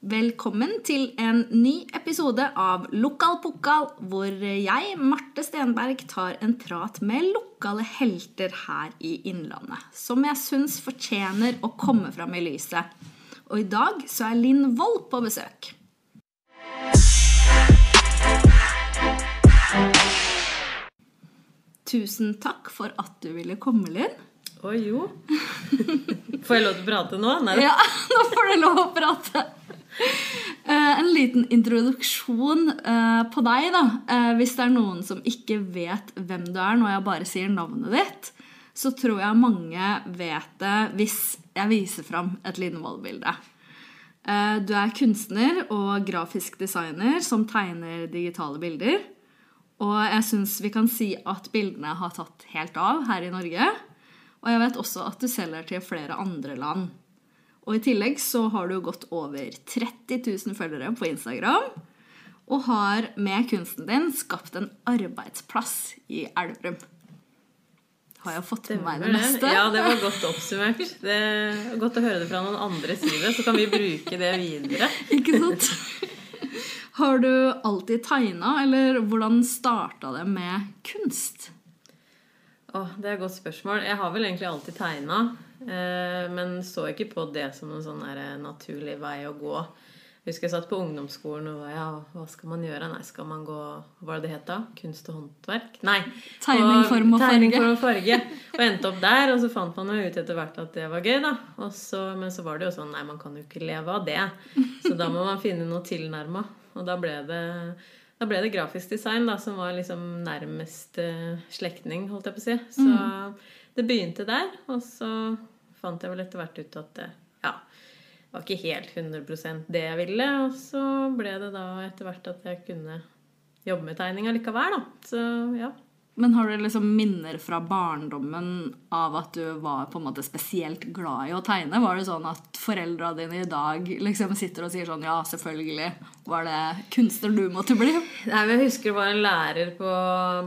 Velkommen til en ny episode av Lokal Pokal, hvor jeg, Marte Stenberg, tar en prat med lokale helter her i Innlandet. Som jeg syns fortjener å komme fram i lyset. Og i dag så er Linn Wold på besøk. Tusen takk for at du ville komme, Linn. Å jo. Får jeg lov til å prate nå? Nei, Ja, nå får du lov å prate. Eh, en liten introduksjon eh, på deg, da. Eh, hvis det er noen som ikke vet hvem du er når jeg bare sier navnet ditt, så tror jeg mange vet det hvis jeg viser fram et Lindvold-bilde. Eh, du er kunstner og grafisk designer som tegner digitale bilder. Og jeg syns vi kan si at bildene har tatt helt av her i Norge. Og jeg vet også at du selger til flere andre land. Og i tillegg så har du gått over 30 000 følgere på Instagram. Og har med kunsten din skapt en arbeidsplass i Elverum. Har jeg fått med meg det meste? Ja, det var godt oppsummert. Det er Godt å høre det fra noen andre side, så kan vi bruke det videre. Ikke sant? Har du alltid tegna, eller hvordan starta det med kunst? Åh, det er et godt spørsmål. Jeg har vel egentlig alltid tegna, men så ikke på det som en sånn der naturlig vei å gå. Jeg husker jeg satt på ungdomsskolen og ja, hva skal man gjøre? Nei, skal man gå Hva var det det het da? Kunst og håndverk? Nei. Tegning, form og tegning, farge. form og farge. Og endte opp der, og så fant man jo ut etter hvert at det var gøy, da. Og så, men så var det jo sånn Nei, man kan jo ikke leve av det. Så da må man finne noe tilnærma. Og da ble det da ble det grafisk design, da, som var liksom nærmest uh, slektning, holdt jeg på å si. Så det begynte der, og så fant jeg vel etter hvert ut at det ja, var ikke helt 100% det jeg ville. Og så ble det da etter hvert at jeg kunne jobbe med tegning allikevel, da. Så ja. Men har du liksom minner fra barndommen av at du var på en måte spesielt glad i å tegne? Var det sånn at foreldra dine i dag liksom sitter og sier sånn Ja, selvfølgelig var det kunstner du måtte bli? Nei, Jeg husker det var en lærer på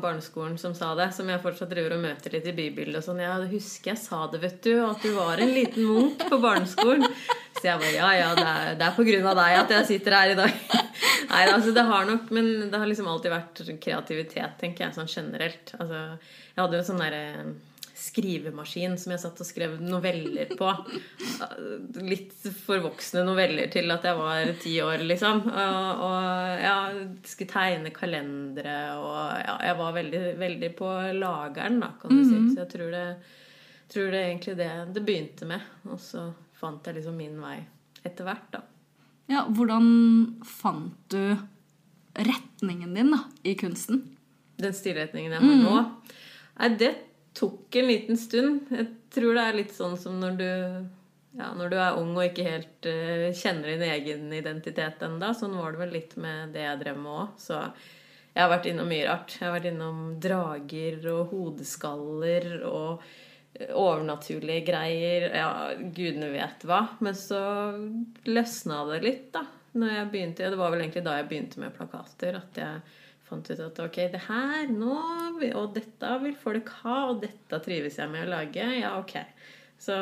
barneskolen som sa det, som jeg fortsatt driver og møter litt i bybildet. og sånn, Ja, det husker jeg sa det, vet du, at du var en liten munk på barneskolen. Så jeg bare Ja, ja, det er, det er på grunn av deg at jeg sitter her i dag. Nei, altså det har nok Men det har liksom alltid vært kreativitet, tenker jeg, sånn generelt. Altså, jeg hadde jo en sånn derre skrivemaskin som jeg satt og skrev noveller på. Litt forvoksne noveller til at jeg var ti år, liksom. Og, og ja, skulle tegne kalendere og ja, jeg var veldig, veldig på lageren, da, kan du si. Så jeg tror det, tror det egentlig det det begynte med. Og så fant jeg liksom min vei etter hvert, da. Ja, hvordan fant du retningen din da, i kunsten? Den stilretningen jeg har nå. Nei, det tok en liten stund. Jeg tror det er litt sånn som når du ja, når du er ung og ikke helt uh, kjenner din egen identitet enda. Sånn var det vel litt med det jeg drev med òg. Så jeg har vært innom mye rart. Jeg har vært innom drager og hodeskaller og overnaturlige greier. Ja, gudene vet hva. Men så løsna det litt, da. Når jeg begynte, Det var vel egentlig da jeg begynte med plakater. At jeg fant ut at ok, det her nå Og dette vil folk ha, og dette trives jeg med å lage. Ja, ok. Så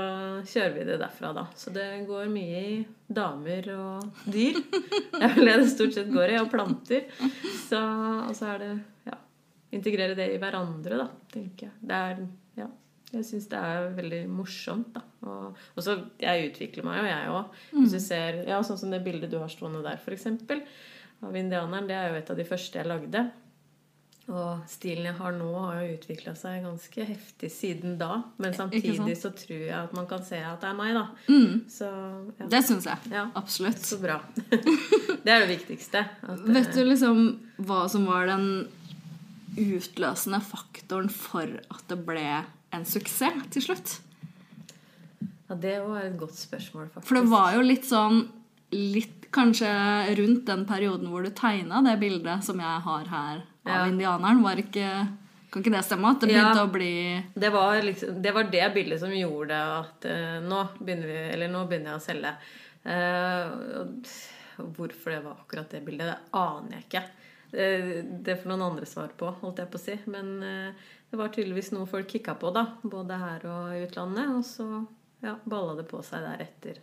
kjører vi det derfra, da. Så det går mye i damer og dyr. Det er vel det det stort sett går i. Og planter. Så, og så er det ja, integrere det i hverandre, da, tenker jeg. Det er jeg syns det er veldig morsomt, da. Og, og så Jeg utvikler meg jo, jeg òg. Hvis du ser ja, sånn som det bildet du har stående der, f.eks. Av indianeren. Det er jo et av de første jeg lagde. Og stilen jeg har nå, har jo utvikla seg ganske heftig siden da. Men samtidig så tror jeg at man kan se at det er meg, da. Så ja. Det syns jeg. Ja. Absolutt. Så bra. det er det viktigste. At, eh, Vet du liksom hva som var den utløsende faktoren for at det ble en suksess til slutt? ja, det var et godt spørsmål, faktisk. For det var jo litt sånn litt Kanskje rundt den perioden hvor du tegna det bildet som jeg har her av Ja. indianeren. Var ikke, kan ikke det stemme? At det Ja. begynte å bli Det var, liksom, det var det bildet som gjorde at uh, nå, begynner vi, eller nå begynner jeg å selge. Uh, hvorfor det var akkurat det bildet, det aner jeg ikke. Uh, det får noen andre svar på, holdt jeg på å si. Men det var tydeligvis noe folk kikka på, da. Både her og i utlandet. Og så ja, balla det på seg deretter.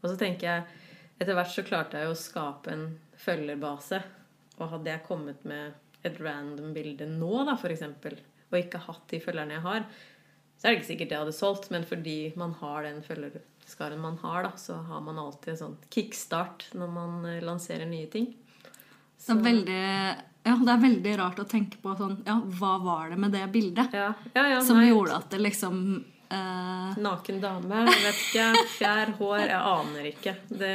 Og så tenker jeg etter hvert så klarte jeg jo å skape en følgerbase. Og hadde jeg kommet med et random bilde nå, da, eksempel, og ikke hatt de følgerne jeg har, så er det ikke sikkert jeg hadde solgt, men fordi man har den følgerskaren man har, da, så har man alltid en sånn kickstart når man eh, lanserer nye ting. Så, så veldig ja, det er veldig rart å tenke på sånn Ja, hva var det med det bildet Ja, ja, ja, som nei. gjorde at det liksom eh, Naken dame, jeg vet ikke. Fjær, hår, jeg aner ikke. Det,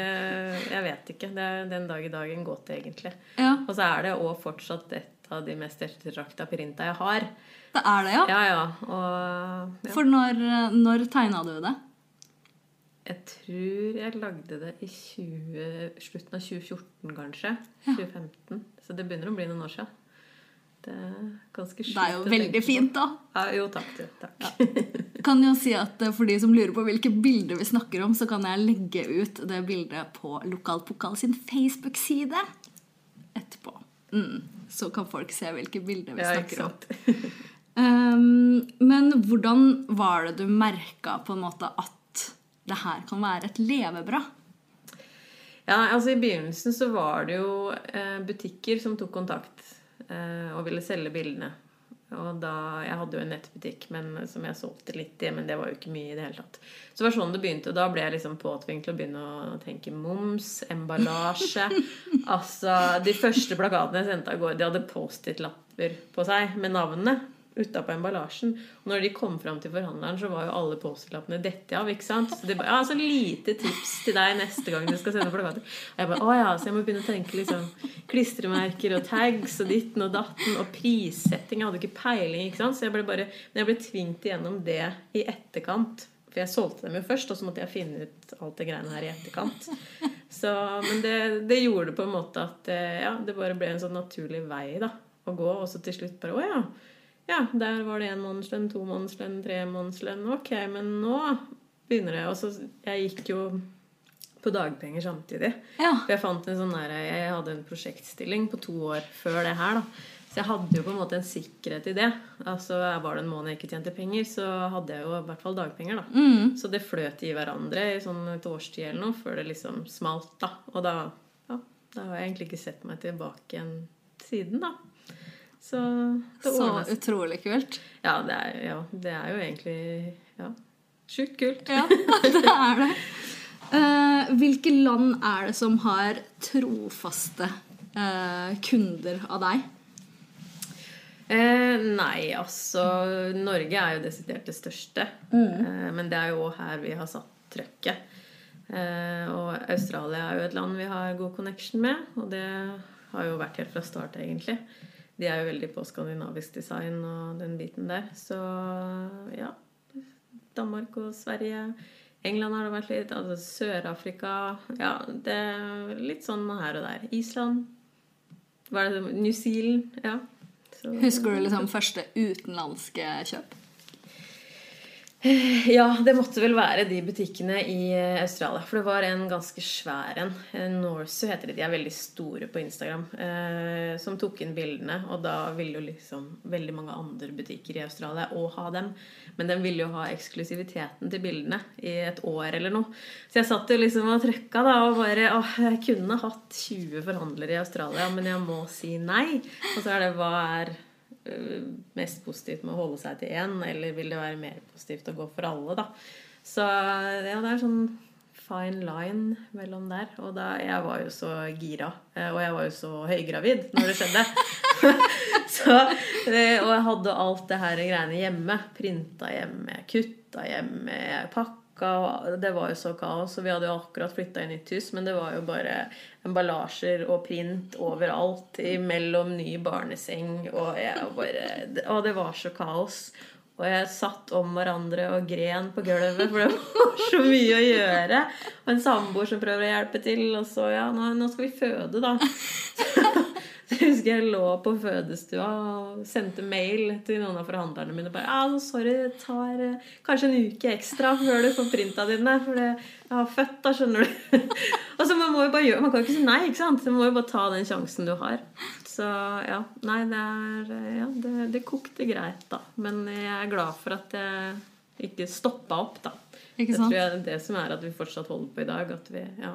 jeg vet ikke. Det er den dag i dag en gåte, egentlig. Ja, Og så er det òg fortsatt et av de mest ettertrakta printa jeg har. det er det, ja. Ja, ja. Og ja. For når, når tegna du det? jeg tror jeg lagde det i 20, slutten av 2014, kanskje. 2015. Så det begynner å bli noen år siden. Det er ganske sjukt Det er jo veldig fint, da. Ja, jo, takk. Du, takk. Kan jo si at eh, For de som lurer på hvilke bilder vi snakker om, så kan jeg legge ut det bildet på Lokalpokal sin Facebook-side etterpå. Mm. Så kan folk se hvilke bilder vi Ja, snakker om. Um, men hvordan var det du merka på en måte at det her kan være et levebrød? Ja, altså I begynnelsen så var det jo eh, butikker som tok kontakt eh, og ville selge bildene. Og da, Jeg hadde jo en nettbutikk men, som jeg solgte litt i, men det var jo ikke mye i det hele tatt. Så det var sånn det begynte, og da ble jeg liksom påtvunget til å begynne å tenke moms, emballasje Altså, De første plakatene jeg sendte av gårde, de hadde Post-It-lapper på seg med navnene utapå emballasjen. Og når de kom fram til forhandleren, så var jo alle Post-It-lappene dette av. ikke sant? Så det bare, ja, så lite tips til deg neste gang du skal sende plakater. Og jeg bare, å ja, Så jeg må begynne å tenke liksom klistremerker og tags og ditten og datten og prissetting. Jeg hadde ikke peiling, ikke sant? Så jeg ble bare, men jeg ble tvingt igjennom det i etterkant. For jeg solgte dem jo først, og så måtte jeg finne ut alt det greiene her i etterkant. Så, men det, det gjorde på en måte at eh, ja, det bare ble en sånn naturlig vei da, å gå. Og så til slutt bare Å ja. Ja, der var det én månedslønn, to månedslønn, tre månedslønn. Ok, men nå begynner det. Og så Jeg gikk jo på dagpenger samtidig. Ja. For jeg fant en sånn der, jeg hadde en prosjektstilling på to år før det her. da. Så jeg hadde jo på en måte en sikkerhet i det. Altså Var det en måned jeg ikke tjente penger, så hadde jeg jo i hvert fall dagpenger. da. Mm. Så det fløt i hverandre i sånn et årstid eller noe før det liksom smalt. da. Og da, ja, da har jeg egentlig ikke sett meg tilbake igjen siden, da. Så det Så utrolig kult. Ja, det er, ja, det er jo egentlig ja, sjukt kult. Ja, det er det. Uh, hvilke land er det som har trofaste uh, kunder av deg? Eh, nei, altså Norge er jo desidert det største. Eh, men det er jo òg her vi har satt trøkket. Eh, og Australia er jo et land vi har god connection med. Og det har jo vært helt fra start, egentlig. De er jo veldig på skandinavisk design og den biten der. Så ja. Danmark og Sverige. England har det vært litt. Altså Sør-Afrika. Ja, det er litt sånn her og der. Island. Hva er det? New Zealand. Ja. Så- Husker du liksom første utenlandske kjøp? Ja, det måtte vel være de butikkene i eh, Australia. For det var en ganske svær en. Eh, Norsu heter de. De er veldig store på Instagram. Eh, som tok inn bildene. Og da ville jo liksom veldig mange andre butikker i Australia òg ha dem. Men de ville jo ha eksklusiviteten til bildene i et år eller noe. Så jeg satt jo liksom og trøkka da og bare Åh, jeg kunne hatt 20 forhandlere i Australia, men jeg må si nei. Og så er det hva er mest positivt med å holde seg til én, eller vil det være mer positivt å gå for alle, da. Så ja, det er sånn fine line mellom der. Og da, jeg var jo så gira, eh, og jeg var jo så høygravid når det skjedde. så, eh, og jeg hadde alt det her greiene hjemme. Printa hjemme, kutta hjemme, pakka. Og Det var jo så kaos. Og vi hadde jo akkurat flytta i nytt hus, men det var jo bare emballasjer og print overalt. Mellom ny barneseng og jeg bare Og det var så kaos. Og jeg satt om hverandre og gren på gulvet, for det var så mye å gjøre. Og en samboer som prøver å hjelpe til. Og så ja, nå, nå skal vi føde, da. Jeg husker jeg lå på fødestua og sendte mail til noen av forhandlerne mine. bare, ja, sorry, det tar eh, kanskje en uke ekstra før du får printa dine. For det, jeg har født, da, skjønner du. og så man må jo bare gjøre, man kan ikke si nei, ikke sant? Så man må jo bare ta den sjansen du har. Så ja, nei, det er Ja, det, det kokte greit, da. Men jeg er glad for at jeg ikke stoppa opp, da. Ikke Det sant? tror jeg er det som er at vi fortsatt holder på i dag. At vi, ja.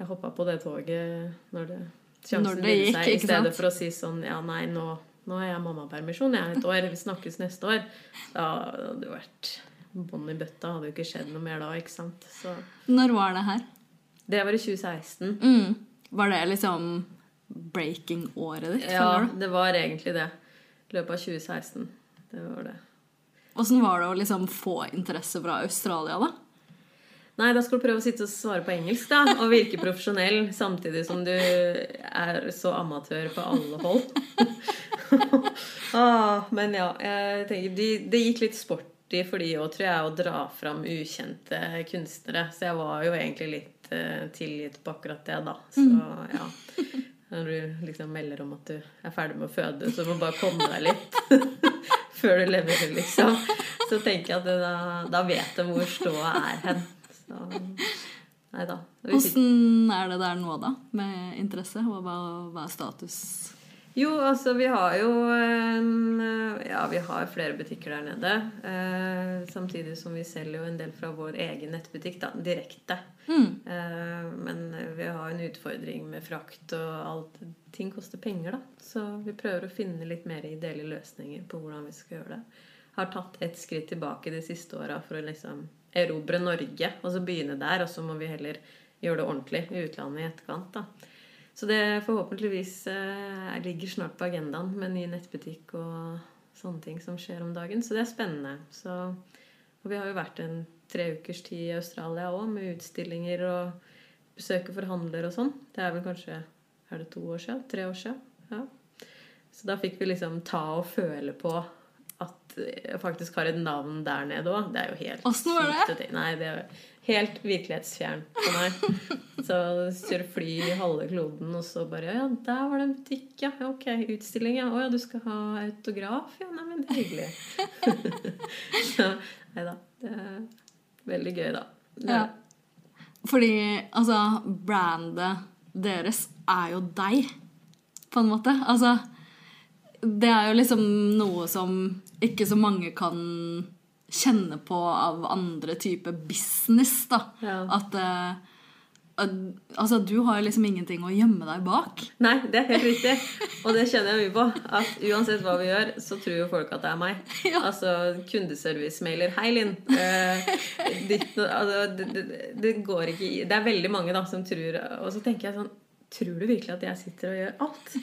jeg hoppa på det toget når det Når det gikk, seg, i stedet for å si sånn Ja, nei, nå, nå har jeg mammapermisjon, jeg er et år, vi snakkes neste år. Da hadde det vært bånn i bøtta. Hadde jo ikke skjedd noe mer da, ikke sant. Så Når var det her? det var i 2016. Mm. Var det liksom breaking-året ditt? Ja, det var egentlig det. I løpet av 2016. Det var det. Åssen var det å liksom få interesse fra Australia, da? Nei, da skal du prøve å sitte og svare på engelsk, da. Og virke profesjonell samtidig som du er så amatør på alle hold. ah, men ja, jeg tenker de, Det gikk litt sporty for de òg, tror jeg, å dra fram ukjente kunstnere. Så jeg var jo egentlig litt uh, tilgitt på akkurat det, da. Så ja. Når du liksom melder om at du er ferdig med å føde, så må du bare komme deg litt før du leverer, liksom. Så tenker jeg at da, da vet de hvor ståa er hen. Så nei da. Åssen er det der nå, da? Med interesse? Og hva, hva er status? Jo, altså vi har jo en, Ja, vi har flere butikker der nede. Eh, samtidig som vi selger jo en del fra vår egen nettbutikk, da, direkte. Mm. Eh, men vi har en utfordring med frakt og alt. Ting koster penger, da. Så vi prøver å finne litt mer ideelle løsninger på hvordan vi skal gjøre det. Har tatt et skritt tilbake de siste åra for å liksom erobre Norge, og så begynne der. Og så må vi heller gjøre det ordentlig i utlandet i etterkant, da. Så det forhåpentligvis eh, ligger snart på agendaen med ny nettbutikk og sånne ting som skjer om dagen. Så det er spennende. Så, og vi har jo vært en tre ukers tid i Australia òg, med utstillinger og besøke forhandlere og sånn. Det er vel kanskje Er det to år siden? Tre år siden? Ja. Så da fikk vi liksom ta og føle på at jeg faktisk har et navn der nede òg. Det er jo helt Åssen var det? Nei, det er helt virkelighetsfjern for meg. Så kjøre fly i halve kloden, og så bare Ja, der var det en butikk, ja. ja, Ok, utstilling, ja. Å ja, du skal ha autograf? Ja, nei, men det er hyggelig. så nei da. Det er veldig gøy, da. Det, Ja. Fordi altså, brandet deres er jo deg, på en måte. Altså, det er jo liksom noe som ikke så mange kan kjenne på av andre typer business, da. Ja. At, uh, Altså, du har liksom ingenting å gjemme deg bak. Nei, det er helt riktig. Og det kjenner jeg mye på. At uansett hva vi gjør, så tror jo folk at det er meg. Ja. Altså kundeservice-mailer. Hei, Linn. Eh, altså, det, det, det går ikke i Det er veldig mange da som tror Og så tenker jeg sånn Tror du virkelig at jeg sitter og gjør alt?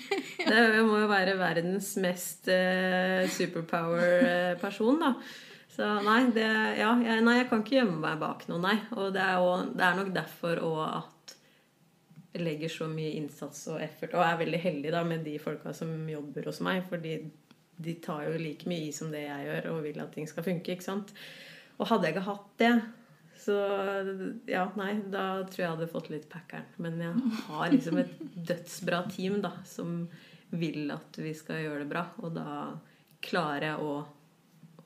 Det må jo være verdens mest eh, superpower-person, da. Så nei, det, ja, jeg, nei, jeg kan ikke gjemme meg bak noe, nei. Og det er, også, det er nok derfor òg at jeg legger så mye innsats og effort, og er veldig heldig da med de folka som jobber hos meg, fordi de tar jo like mye i som det jeg gjør, og vil at ting skal funke. ikke sant? Og hadde jeg ikke hatt det, så ja, nei, da tror jeg jeg hadde fått litt packeren. Men jeg har liksom et dødsbra team da, som vil at vi skal gjøre det bra, og da klarer jeg å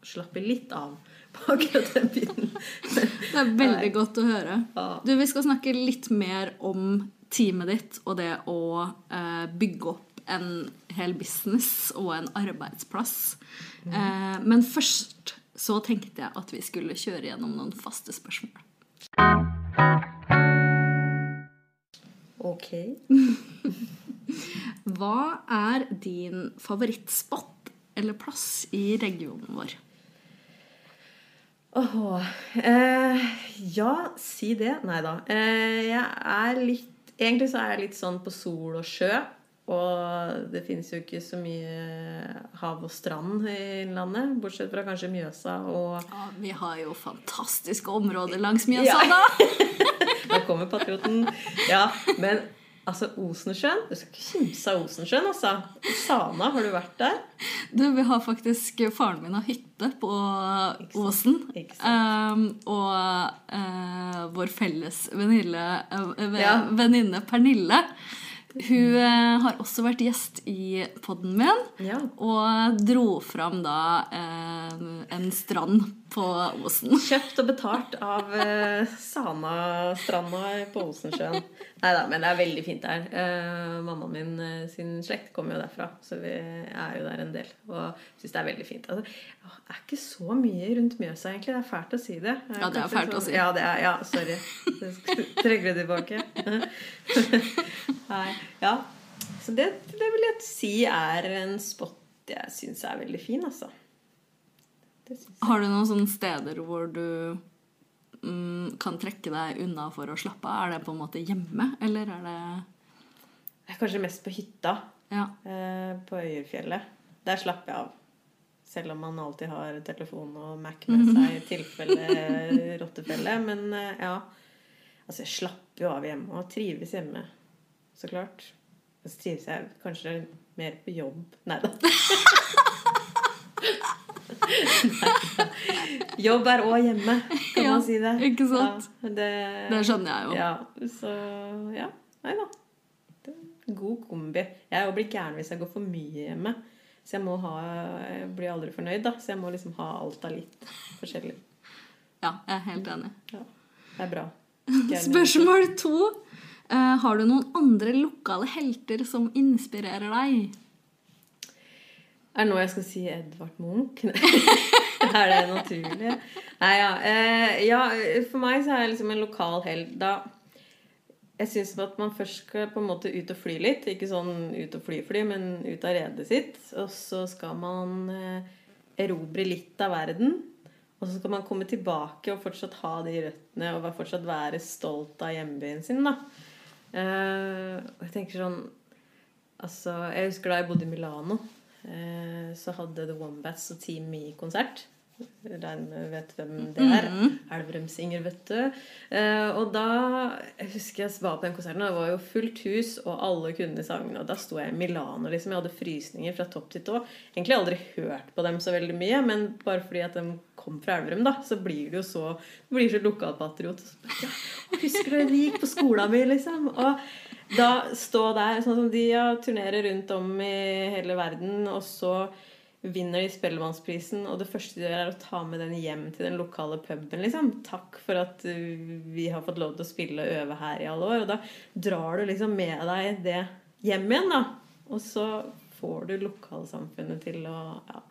slappe litt av på akkurat den biten. Det er veldig godt å høre. Du, Vi skal snakke litt mer om teamet ditt og det å eh, bygge opp en hel business og en arbeidsplass. Eh, men først så tenkte jeg at vi skulle kjøre gjennom noen faste spørsmål. Ok. Hva er din favorittspot eller plass i regionen vår? Åh, eh, ja, si det. Nei da. Eh, jeg er litt Egentlig så er jeg litt sånn på sol og sjø. Og det finnes jo ikke så mye hav og strand i Innlandet, bortsett fra kanskje Mjøsa og Ja, vi har jo fantastiske områder langs Mjøsa, Ja. da! Der kommer patrioten. Ja, men altså Osensjøen Du skal ikke kimse av Osensjøen, altså. Sana, har du vært der? Du, vi har faktisk Faren min har hytte på Osen, Ikke. Um, og uh, vår felles venninne, uh, ve- Ja. venninne Pernille Hun eh, har også vært gjest i podden min. Ja. Og dro fram da eh, en strand på Osen. Kjøpt og betalt av uh, Sana-stranda på Osensjøen. Nei da, men det er veldig fint der. Uh, mammaen min uh, sin slekt kommer jo derfra, så vi er jo der en del. Og syns det er veldig fint. Altså, det er ikke så mye rundt Mjøsa, egentlig. Det er fælt å si det. Ja, det er fælt å si. Ja, det er, ja sorry. Trekker det tilbake. Nei, ja. Så det, det vil jeg si er en spot jeg syns er veldig fin, altså. Har du noen sånne steder hvor du mm, kan trekke deg unna for å slappe av? Er det på en måte hjemme, eller er det Det er kanskje mest på hytta. Ja. eh, på Øyerfjellet. Der slapper jeg av. Selv om man alltid har telefon og Mac med seg i tilfelle rottefelle. Men eh, ja. Altså, jeg slapper jo av hjemme og trives hjemme. Så klart. Så trives jeg kanskje mer på jobb Nei da. Jobb er òg hjemme, kan Ja, man si det. ikke sant? Ja, det, Det skjønner jeg jo. ja, så ja. Nei da. God kombi. Jeg blir gæren hvis jeg går for mye hjemme. Så jeg må ha Jeg blir aldri fornøyd, da. Så jeg må liksom ha alt av litt forskjellig. Ja, jeg er helt enig. Ja, det er bra. Gjerne. Spørsmål to. Uh, har du noen andre lokale helter som inspirerer deg? Er det nå jeg skal si Edvard Munch? er det naturlig? Nei, ja. Eh, ja. For meg så er jeg liksom en lokal helt da Jeg syns at man først skal på en måte ut og fly litt. Ikke sånn ut og fly-fly, men ut av redet sitt. Og så skal man eh, erobre litt av verden. Og så skal man komme tilbake og fortsatt ha de røttene og fortsatt være stolt av hjembyen sin. da. Eh, og jeg tenker sånn Altså, jeg husker da jeg bodde i Milano. Eh, så hadde The Wombats og Team Me-konsert. Regner med vet hvem det er. Elverumsinger, vet du. Eh, og da jeg husker jeg var på den konserten, og det var jo fullt hus, og alle kunne sangene. Og da sto jeg i Milano, liksom. Jeg hadde frysninger fra topp til tå. Egentlig aldri hørt på dem så veldig mye, men bare fordi at de kom fra Elverum, da, så blir du jo så Du blir så lokalpatriot. Ja, husker du vi gikk på skolen min, liksom? Og da stå der, sånn som de ja, turnerer rundt om i hele verden, og så vinner de Spellemannsprisen, og det første de gjør, er å ta med den hjem til den lokale puben. liksom. Takk for at uh, vi har fått lov til å spille og øve her i alle år. Og da drar du liksom med deg det hjem igjen, da. Og så får du lokalsamfunnet til å ja,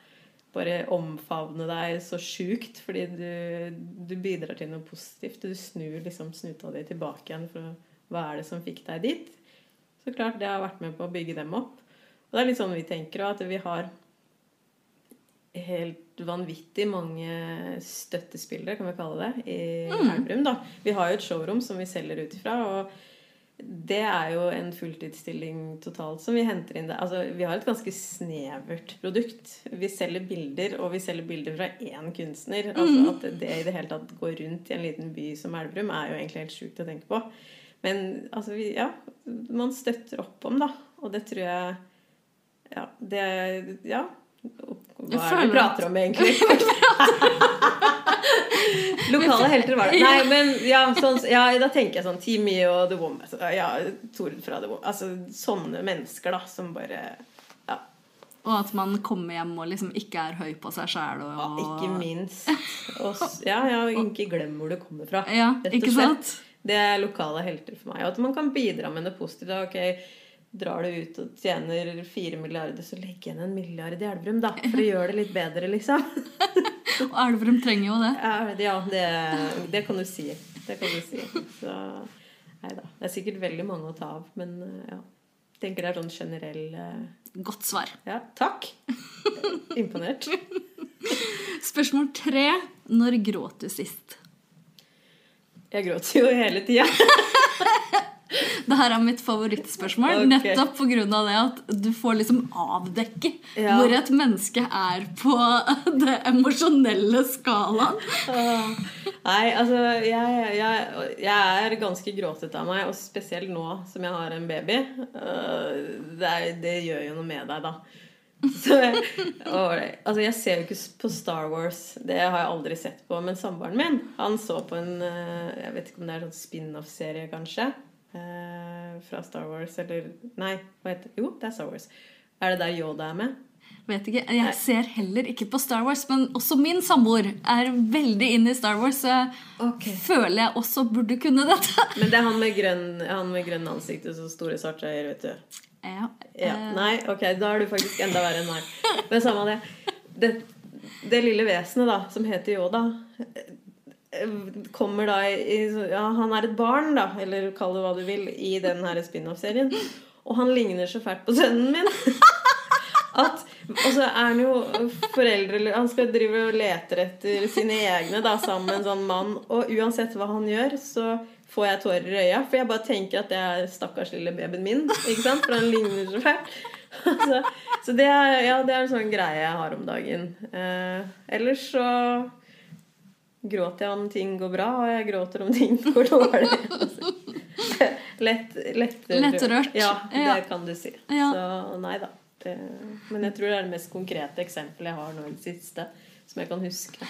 bare omfavne deg så sjukt, fordi du, du bidrar til noe positivt. Du snur liksom snuta di tilbake igjen for hva er det som fikk deg dit? Så klart det har vært med på å bygge dem opp. Og det er litt sånn vi tenker òg, at vi har helt vanvittig mange støttespillere, kan vi kalle det, i Elverum. da. Vi har jo et showroom som vi selger ut ifra. og det er jo en fulltidsstilling totalt som vi henter inn. det. Altså, vi har et ganske snevert produkt. Vi selger bilder, og vi selger bilder fra én kunstner. Altså At det i det hele tatt går rundt i en liten by som Elverum, er jo egentlig helt sjukt å tenke på. Men altså, vi, ja, man støtter opp om, da. Og det tror jeg Ja, det Ja. Hva er det vi prater om, egentlig? Lokale helter var det. Nei, men ja, sånn, ja, da tenker jeg sånn Timmy og The Woman. Ja, Tord fra The Woman. Altså sånne mennesker, da, som bare Ja, Og at man kommer hjem og liksom ikke er høy på seg sjæl. Og... ikke minst. Og, ja, ja, ikke glem hvor du kommer fra. Ja, rett og ikke slett. sant? Det er lokale helter for meg. Og at man kan bidra med noe positivt. da, Ok, Drar du ut og tjener fire milliarder, så legg igjen en milliard i Elverum, da. For å gjøre det litt bedre, liksom. Og Elverum trenger jo det. Ja, det, det kan du si. Det kan du si. Så nei da. Det er sikkert veldig mange å ta av, men ja. Tenker det er sånn generell uh... Godt svar. Ja, takk. Imponert. Spørsmål tre. Når gråt du sist? Jeg gråter jo hele tida. Det her er mitt favorittspørsmål. Okay. Nettopp pga. det at du får liksom avdekke Ja. hvor et menneske er på det emosjonelle skalaen. Nei, altså jeg, jeg, jeg er ganske gråtete av meg, og spesielt nå som jeg har en baby. Det, er, det gjør jo noe med deg, da. Så, altså Jeg ser jo ikke på Star Wars. Det har jeg aldri sett på. Men samboeren min han så på en øh, Jeg vet ikke om det er en sånn spin-off-serie, kanskje. Øh, fra Star Wars, eller Nei, hva heter det? Jo, det er Star Wars. Er det der Yoda er med? Vet ikke, Jeg ser heller ikke på Star Wars, men også min samboer er veldig inn i Star Wars. Så jeg føler jeg også burde kunne dette. Men det er han med grønn, han med grønn ansikt og så store svarte øyne, vet du. Ja, Ja. eh, Nei, ok, da er du faktisk enda verre enn meg. Men samme det. det. Det lille vesenet da, som heter Yoda, eh, kommer da i Ja, han er et barn, da, eller kall det hva du vil, i den spin-off-serien. Og han ligner så fælt på sønnen min. At, og så er han jo foreldre Han skal drive og leter etter sine egne da, sammen med en sånn mann. Og uansett hva han gjør, så får jeg tårer i øya. For jeg bare tenker at det er stakkars lille babyen min. Ikke sant? For han ligner så fælt. Så, så det, er, ja, det er en sånn greie jeg har om dagen. Eh, ellers så gråter jeg om ting går bra, og jeg gråter om ting går dårlig. Lett, lettrørt. Lettrørt. Ja, det Ja. kan du si. Ja. Så nei da. Det, men jeg tror det er det mest konkrete eksempelet jeg har nå i det siste. Som jeg kan huske.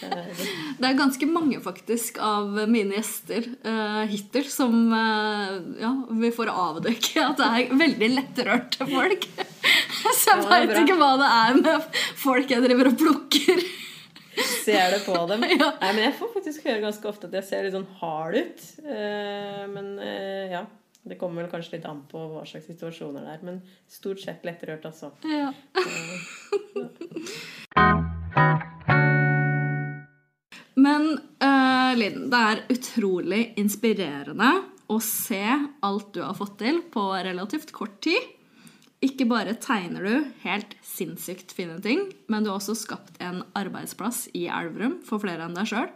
Det er ganske mange faktisk av mine gjester uh, hittil som uh, ja, vi får avdekke at det er veldig lettrørte folk. Så jeg veit ikke hva det er med folk jeg driver og plukker. Ser det på dem. Ja. Nei, men jeg får faktisk høre ganske ofte at jeg ser litt sånn hard ut. Eh, men eh, ja. Det kommer vel kanskje litt an på hva slags situasjoner det er. Men stort sett lettrørt, altså. Ja. Men uh, Linn, det er utrolig inspirerende å se alt du har fått til på relativt kort tid. Ikke bare tegner du helt sinnssykt fine ting, men du har også skapt en arbeidsplass i Elverum for flere enn deg sjøl.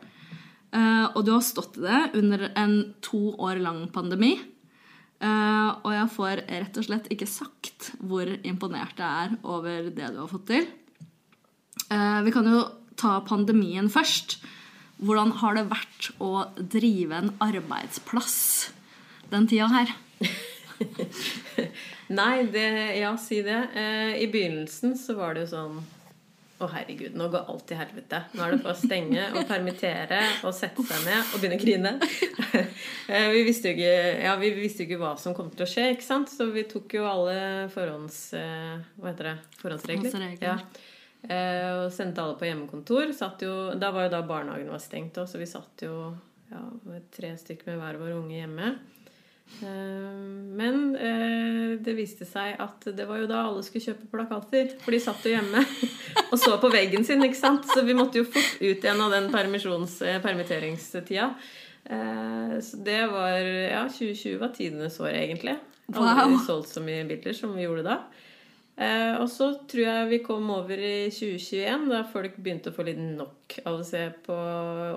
og du har stått i det under en to år lang pandemi. Eh, og jeg får rett og slett ikke sagt hvor imponert jeg er over det du har fått til. Eh, vi kan jo ta pandemien først. Hvordan har det vært å drive en arbeidsplass den tida her? Nei, det, ja, si det. Eh, I begynnelsen så var det jo sånn Å, herregud, nå går alt til helvete. Nå er det bare å stenge og permittere og sette seg ned og begynne å grine. Eh, vi, visste jo ikke, ja, vi visste jo ikke hva som kom til å skje, ikke sant? Så vi tok jo alle forhånds... eh, Hva heter det? Forhåndsregler. Forhåndsregler. Ja. Eh, og sendte alle på hjemmekontor. Satt jo, da var jo da barnehagen var stengt òg, så vi satt jo ja, tre stykker med hver vår unge hjemme. Eh, Men eh, det viste seg at det var jo da alle skulle kjøpe plakater. For de satt jo hjemme og så på veggen sin. ikke sant? Så vi måtte jo fort ut igjen av den eh, permitteringstida. Så det var Ja, 2020 var tidenes år, egentlig. Aldri Wow. solgt så mye biler som vi gjorde da. Eh, og så tror jeg vi kom over i 2021, da folk begynte å få litt nok av å se på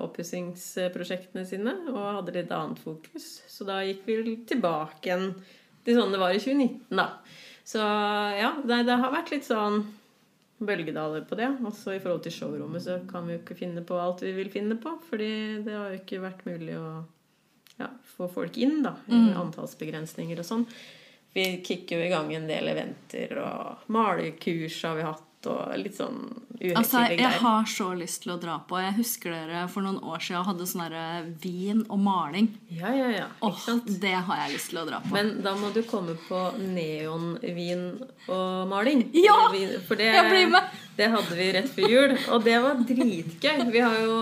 oppussingsprosjektene sine, og hadde litt annet fokus. Så da gikk vi tilbake igjen til sånn det var i 2019, da. Så ja, det, det har vært litt sånn bølgedaler på det. Også i forhold til showrommet så kan vi jo ikke finne på alt vi vil finne på, fordi det har jo ikke vært mulig å ja, få folk inn, da. Antallsbegrensninger og sånn. Vi kicker jo i gang en del eventer, og malekurs har vi hatt, og litt sånn Altså, Jeg jeg har så lyst til å dra på. Jeg husker dere for noen år siden hadde sånn derre vin og maling. Ja, ja, ja. Åh? Det har jeg lyst til å dra på. Men da må du komme på neonvin og maling. Ja! For det, Jeg blir med! det hadde vi rett før jul, og det var dritgøy. Vi har jo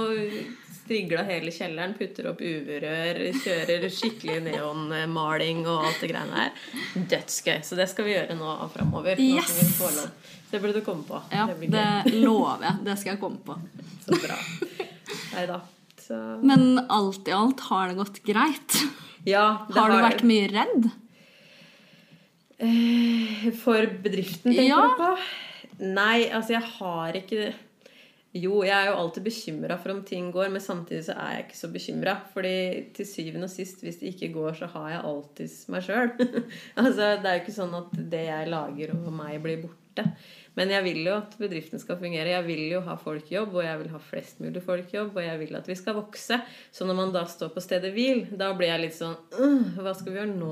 strigla hele kjelleren, putter opp UV-rør, kjører skikkelig neonmaling og alt det greiene her. Dødsgøy. Så det skal vi gjøre nå framover. Yes! Det burde du komme på. Ja, det det lover jeg. Det skal jeg komme på. Så bra. Nei da. Så Men alt i alt har det gått greit. Ja, det Har du vært mye redd? Eh, For bedriften, tenker Ja. du på? Nei, altså jeg har ikke Jo, jeg er jo alltid bekymra for om ting går, men samtidig så er jeg ikke så bekymra. Fordi til syvende og sist, hvis det ikke går, så har jeg alltids meg sjøl. altså, det er jo ikke sånn at det jeg lager og meg, blir borte. Men jeg vil jo at bedriften skal fungere. Jeg vil jo ha folk i jobb, og jeg vil ha flest mulig folk i jobb, og jeg vil at vi skal vokse. Så når man da står på stedet hvil, da blir jeg litt sånn «Øh, Hva skal vi gjøre nå?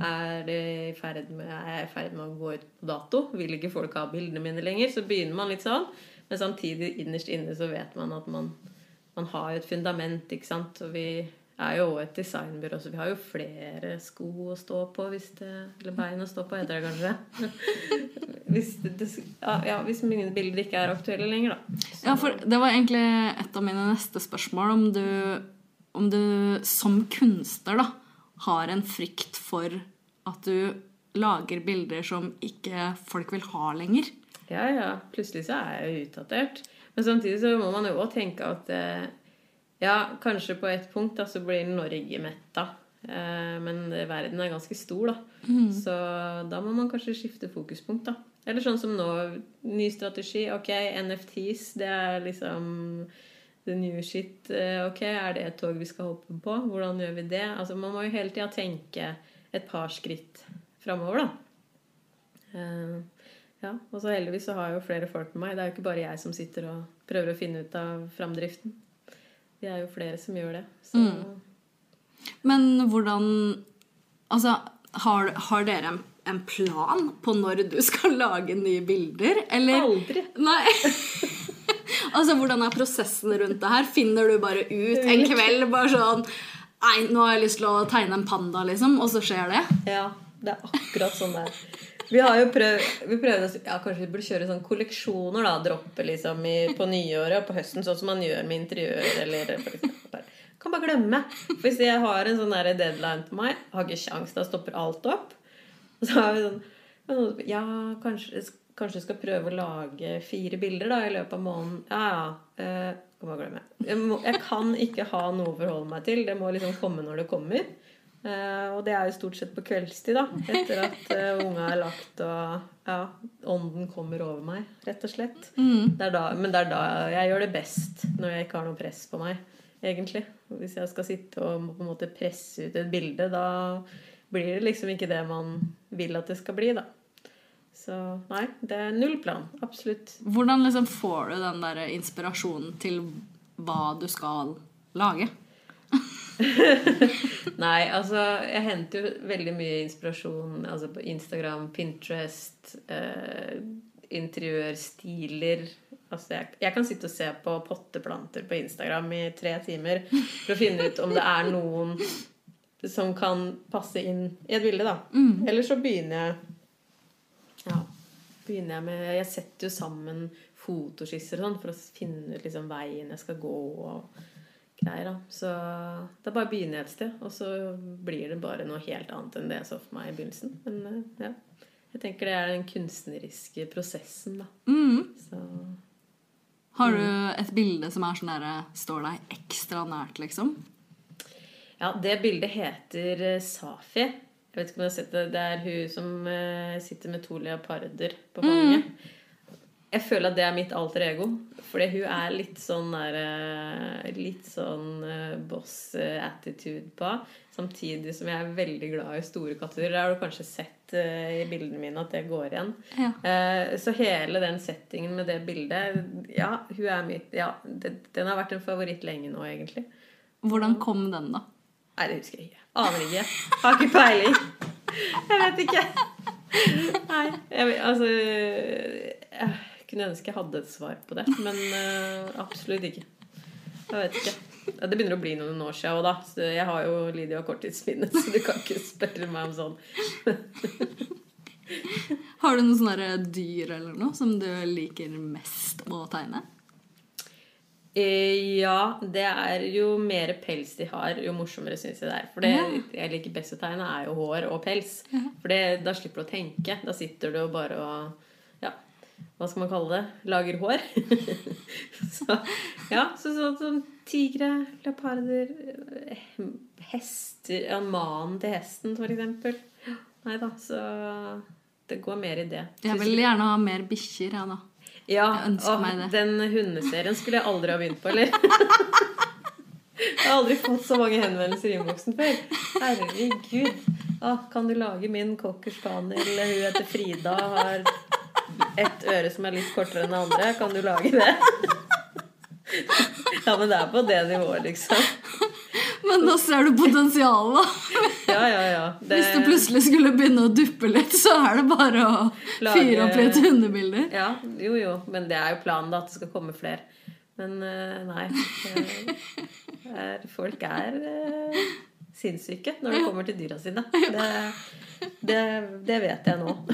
Er, det i ferd med, er jeg i ferd med å gå ut på dato? Vil ikke folk ha bildene mine lenger? Så begynner man litt sånn. Men samtidig innerst inne så vet man at man, man har et fundament, ikke sant. Og vi er jo et designbyrå, så vi har jo flere sko å stå på hvis det Eller bein å stå på, heter det kanskje. hvis, det, ja, hvis mine bilder ikke er aktuelle lenger, da. Så, Ja, for det var egentlig et av mine neste spørsmål. Om du, om du som kunstner da, har en frykt for at du lager bilder som ikke folk vil ha lenger. Ja, ja. Plutselig så er jeg jo utdatert. Men samtidig så må man jo også tenke at eh, ja, kanskje på et punkt da, så blir Norge metta. Eh, men verden er ganske stor, da. Så da må man kanskje skifte fokuspunkt, da. Eller sånn som nå, ny strategi. Ok, NFTs, det er liksom the new shit. Eh, Ok, er det et tog vi skal hoppe på? Hvordan gjør vi det? Altså, man må jo hele tida tenke et par skritt framover, da. Eh, ja, og så heldigvis så har jeg jo flere folk med meg. Det er jo ikke bare jeg som sitter og prøver å finne ut av framdriften. Vi er jo flere som gjør det. Så Men hvordan Altså, har, har dere en, en plan på når du skal lage nye bilder, eller Aldri. Nei. altså, hvordan er prosessen rundt det her? Finner du bare ut en kveld bare sånn Nei, nå har jeg lyst til å tegne en panda, liksom, og så skjer det? Ja, det er akkurat sånn det er. Vi har jo prøvd, vi prøvde, ja, Kanskje vi burde kjøre sånn kolleksjoner. da, Droppe liksom i, på nyåret og på høsten, sånn som man gjør med interiør. eller eksempel. Kan bare glemme. For Hvis jeg har en sånn deadline på meg, har ikke kjangs, da stopper alt opp. Så har vi sånn Ja, kanskje, kanskje skal prøve å lage fire bilder da i løpet av måneden. Ja, ja. Eh, kan. Jeg, må, jeg kan ikke ha noe å forholde meg til. Det må liksom komme når det kommer. Eh, og det er jo stort sett på kveldstid, da. Etter at uh, unga er lagt og ja, ånden kommer over meg, rett og slett. Det er da, men det er da jeg gjør det best. Når jeg ikke har noe press på meg, egentlig. Hvis jeg skal sitte og på en måte presse ut et bilde, da blir det liksom ikke det man vil at det skal bli, da. Så nei, det er null plan. Absolutt. Hvordan liksom får du den der inspirasjonen til hva du skal lage? Nei, altså jeg henter jo veldig mye inspirasjon altså på Instagram, Pinterest, eh, interiørstiler Altså jeg, jeg kan sitte og se på potteplanter på Instagram i tre timer for å finne ut om det er noen som kan passe inn i et bilde, da. Eller så begynner jeg Ja, begynner jeg med Jeg setter jo sammen fotoskisser og sånn for å finne ut liksom veien jeg skal gå og greier. da. Så da bare å begynne et sted, og så blir det bare noe helt annet enn det jeg så for meg i begynnelsen. Men eh, ja, jeg tenker det er den kunstneriske prosessen, da. Så Har du et bilde som er sånn der, står deg ekstra nært, liksom? ja, det bildet heter eh, Safi. Jeg vet ikke om du har sett det. Det er hun som eh, sitter med to leoparder på fanget. Jeg føler at det er mitt alter ego. Fordi hun er litt sånn der eh, Litt sånn eh, boss-attitude på. Samtidig som jeg er veldig glad i store katter. Det har du kanskje sett eh, i bildene mine at det går igjen. Ja. Så hele den settingen med det bildet Ja, hun er mitt Ja, den har vært en favoritt lenge nå, egentlig. Hvordan kom den, da? Nei, det husker jeg ikke. Aner ikke. Har ikke peiling. Jeg vet ikke. Nei, jeg, altså kunne ønske jeg hadde et svar på det, men uh, absolutt ikke. Jeg vet ikke. Ja, Det begynner å bli noen år siden òg, da. Så jeg har jo Lydia korttidsminne, så du kan ikke spørre meg om sånn. Har du noen sånne dyr eller noe som du liker mest å tegne? Eh, Ja, det er jo mer pels de har, jo morsommere syns jeg det er. For det jeg liker best å tegne, er jo hår og pels. For det, da slipper du å tenke. Da sitter du og bare og hva skal man kalle det? Lager hår. så ja, så sånn som tigre, leoparder, eh, hester Ja, manen til hesten, for eksempel. Nei da, så det går mer i det. Jeg vil gjerne ha mer bikkjer, jeg, da. Ja, og den hundeserien skulle jeg aldri ha begynt på, eller? Jeg har aldri fått så mange henvendelser i innboksen før. Herregud. Ah, kan du lage min cocker spaniel? Hun heter Frida, har ett øre som er litt kortere enn det andre. Kan du lage det? Ja, men det er på det nivået, liksom. Men da ser du potensialet. Ja, ja, ja. Det, Hvis du plutselig skulle begynne å duppe litt, så er det bare å Lage- fyre opp litt hundebilder. Ja, jo, jo. Men det er jo planen, da, at det skal komme flere. Men eh, nei. eh, er, folk er eh, sinnssyke når det kommer til dyra sine. Det, det, det vet jeg nå.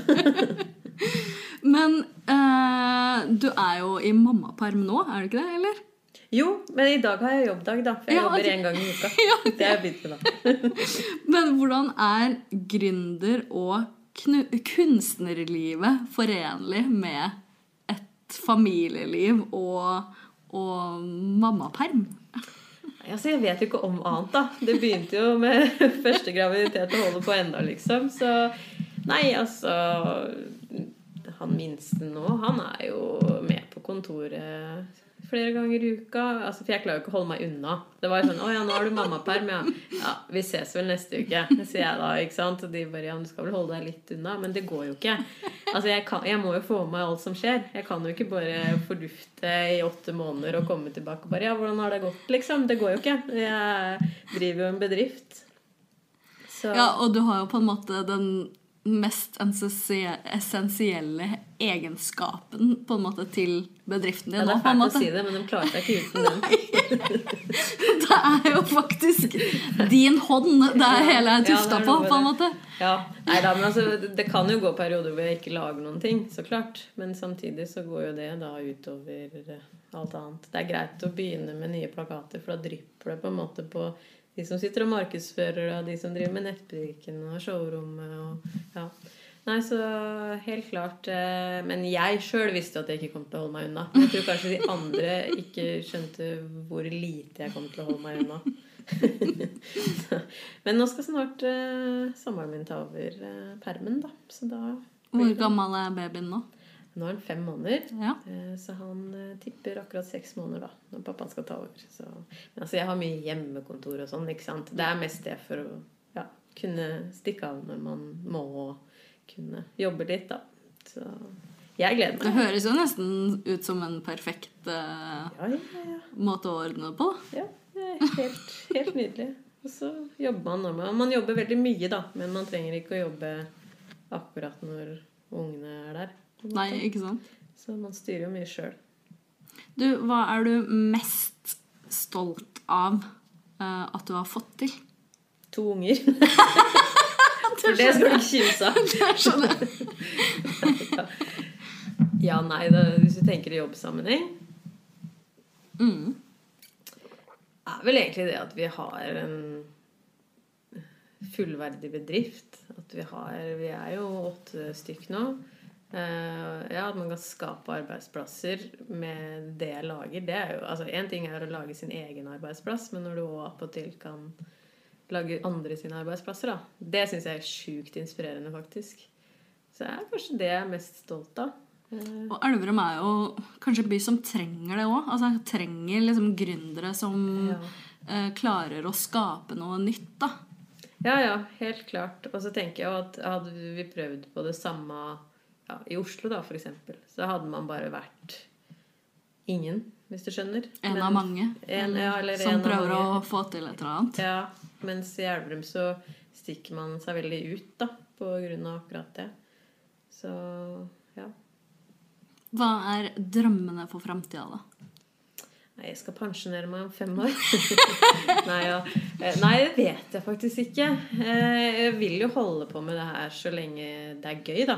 Men eh, du er jo i mammaperm nå, er du ikke det? eller? Jo, men i dag har jeg jobbdag, da. For jeg Ja, jobber én gang i uka. Ja, Det er begynt med, da. Men hvordan er gründer og kunstnerlivet forenlig med et familieliv og, og mammaperm? Altså, jeg vet jo ikke om annet, da. Det begynte jo med første graviditet og holder på ennå, liksom. Så nei, altså Han minste nå, han er jo med på kontoret flere ganger i uka. Altså, for jeg klarer jo ikke å holde meg unna. Det var jo sånn 'Å ja, nå har du mammaperm, ja.' Ja, vi ses vel neste uke, sier jeg da. ikke sant? Og de bare 'Ja, du skal vel holde deg litt unna.' Men det går jo ikke. Altså, jeg, kan, jeg må jo få med meg alt som skjer. Jeg kan jo ikke bare fordufte i åtte måneder og komme tilbake og bare 'Ja, hvordan har det gått?' liksom. Det går jo ikke. Jeg driver jo en bedrift. Så Ja, og du har jo på en måte den mest essensielle egenskapen på en måte til bedriften din. ja, det er fælt å si det, men de klarer seg ikke uten den. Det er jo faktisk din hånd det er hele er tufta ja, på, på en måte. Ja, nei da, men altså, Det kan jo gå perioder hvor jeg ikke lager noen ting, så klart. Men samtidig så går jo det da utover alt annet. Det er greit å begynne med nye plakater, for da drypper det på en måte på de som sitter og markedsfører, og de som driver med nettbutikken og showrommet og ja. Nei, så helt klart eh, Men jeg sjøl visste at jeg ikke kom til å holde meg unna. Jeg tror kanskje de andre ikke skjønte hvor lite jeg kom til å holde meg unna. Men nå skal snart eh, samboeren min ta over eh, permen, da. Så da Hvor gammel er babyen nå? Nå er han fem måneder. Ja. eh, Så han eh, tipper akkurat seks måneder da når pappaen skal ta over. Så, men altså, jeg har mye hjemmekontor og sånn. ikke sant? Det er mest det for å ja, kunne stikke av når man må kunne jobbe litt, da. Så jeg gleder meg. Det høres jo nesten ut som en perfekt uh, Ja, ja, ja. måte å ordne det på. Ja, det er helt, helt nydelig. Og så jobber man når man Man jobber veldig mye, da, men man trenger ikke å jobbe akkurat når ungene er der. Nei, ikke sant? Så man styrer jo mye sjøl. Du, hva er du mest stolt av uh, at du har fått til? To unger. For det skal du ikke kimse av. Skjønner. Ja, nei, da, hvis du tenker i jobbsammenheng Mm. er vel egentlig det at vi har en fullverdig bedrift. At vi har Vi er jo åtte stykk nå. Eh, ja, at man kan skape arbeidsplasser med det jeg lager. Det er jo Altså, én ting er å lage sin egen arbeidsplass, men når du òg attpåtil kan lage andre sine arbeidsplasser, da. Det syns jeg er sjukt inspirerende, faktisk. Så det er kanskje det jeg er mest stolt av. Eh, Og Elverum er jo kanskje en by som trenger det òg. Altså, trenger liksom gründere som Ja. eh, klarer å skape noe nytt, da. Ja, ja, helt klart. Og så tenker jeg jo at hadde vi prøvd på det samme ja, i Oslo, da, for eksempel, så hadde man bare vært ingen, hvis du skjønner. En Men- av mange En, ja, som prøver å få til et eller annet. Ja, mens i Elverum så stikker man seg veldig ut, da, på grunn av akkurat det. Så ja. Hva er drømmene for framtida, da? Nei, jeg skal pensjonere meg om fem år. Nei, ja. Eh, Nei, det vet jeg faktisk ikke. Eh, Jeg vil jo holde på med det her så lenge det er gøy, da.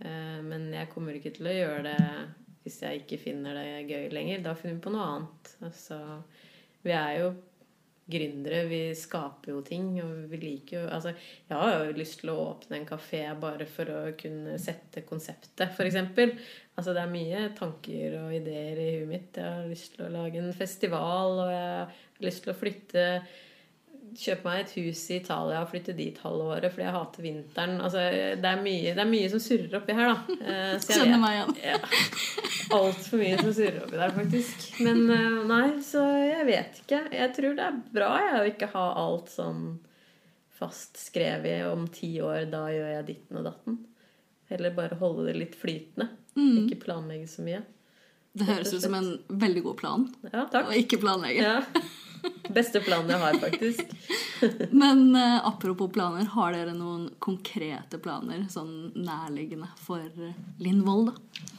Eh, Men jeg kommer ikke til å gjøre det hvis jeg ikke finner det gøy lenger. Da finner vi på noe annet. Altså, vi er jo gründere. Vi skaper jo ting, og vi liker jo Altså, jeg har jo lyst til å åpne en kafé bare for å kunne sette konseptet, f.eks. Altså, det er mye tanker og ideer i huet mitt. Jeg har lyst til å lage en festival, og jeg har lyst til å flytte Kjøpe meg et hus i Italia og flytte dit halve året fordi jeg hater vinteren. Altså, det, er mye, det er mye som surrer oppi her, da. Eh, så Kjenner meg igjen. ja. Altfor mye som surrer oppi der, faktisk. Men eh, nei, så jeg vet ikke. Jeg tror det er bra jeg, å ikke ha alt sånn fast skrevet om ti år. Da gjør jeg ditten og datten. Heller bare holde det litt flytende. Ikke planlegge så mye. Det høres ut som en veldig god plan Ja, å ikke planlegge. Ja. Beste planen jeg har, faktisk. Men eh, apropos planer, har dere noen konkrete planer sånn nærliggende for Lindvold, da?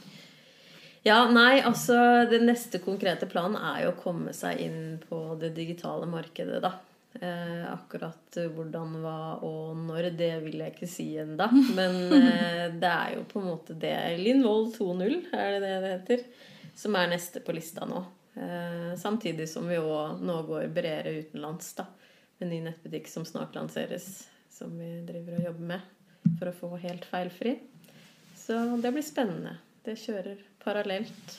Ja, nei, altså Den neste konkrete planen er jo å komme seg inn på det digitale markedet, da. Eh, akkurat hvordan, hva og når, det vil jeg ikke si ennå. Men eh, det er jo på en måte det. Lindvold 2.0, er det det det heter? Som er neste på lista nå. Eh, samtidig som vi òg nå går bredere utenlands, da. Med ny nettbutikk som snart lanseres, som vi driver og jobber med for å få helt feilfri. Så det blir spennende. Det kjører parallelt.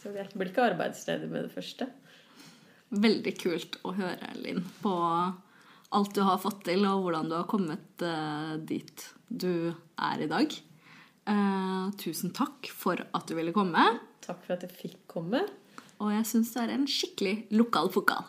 Så vi blir ikke arbeidsledige med det første. Veldig kult å høre, Linn, på alt du har fått til, og hvordan du har kommet eh, dit du er i dag. Eh, tusen takk for at du ville komme. Takk for at jeg fikk komme. Og jeg syns det er en skikkelig lokal pokal.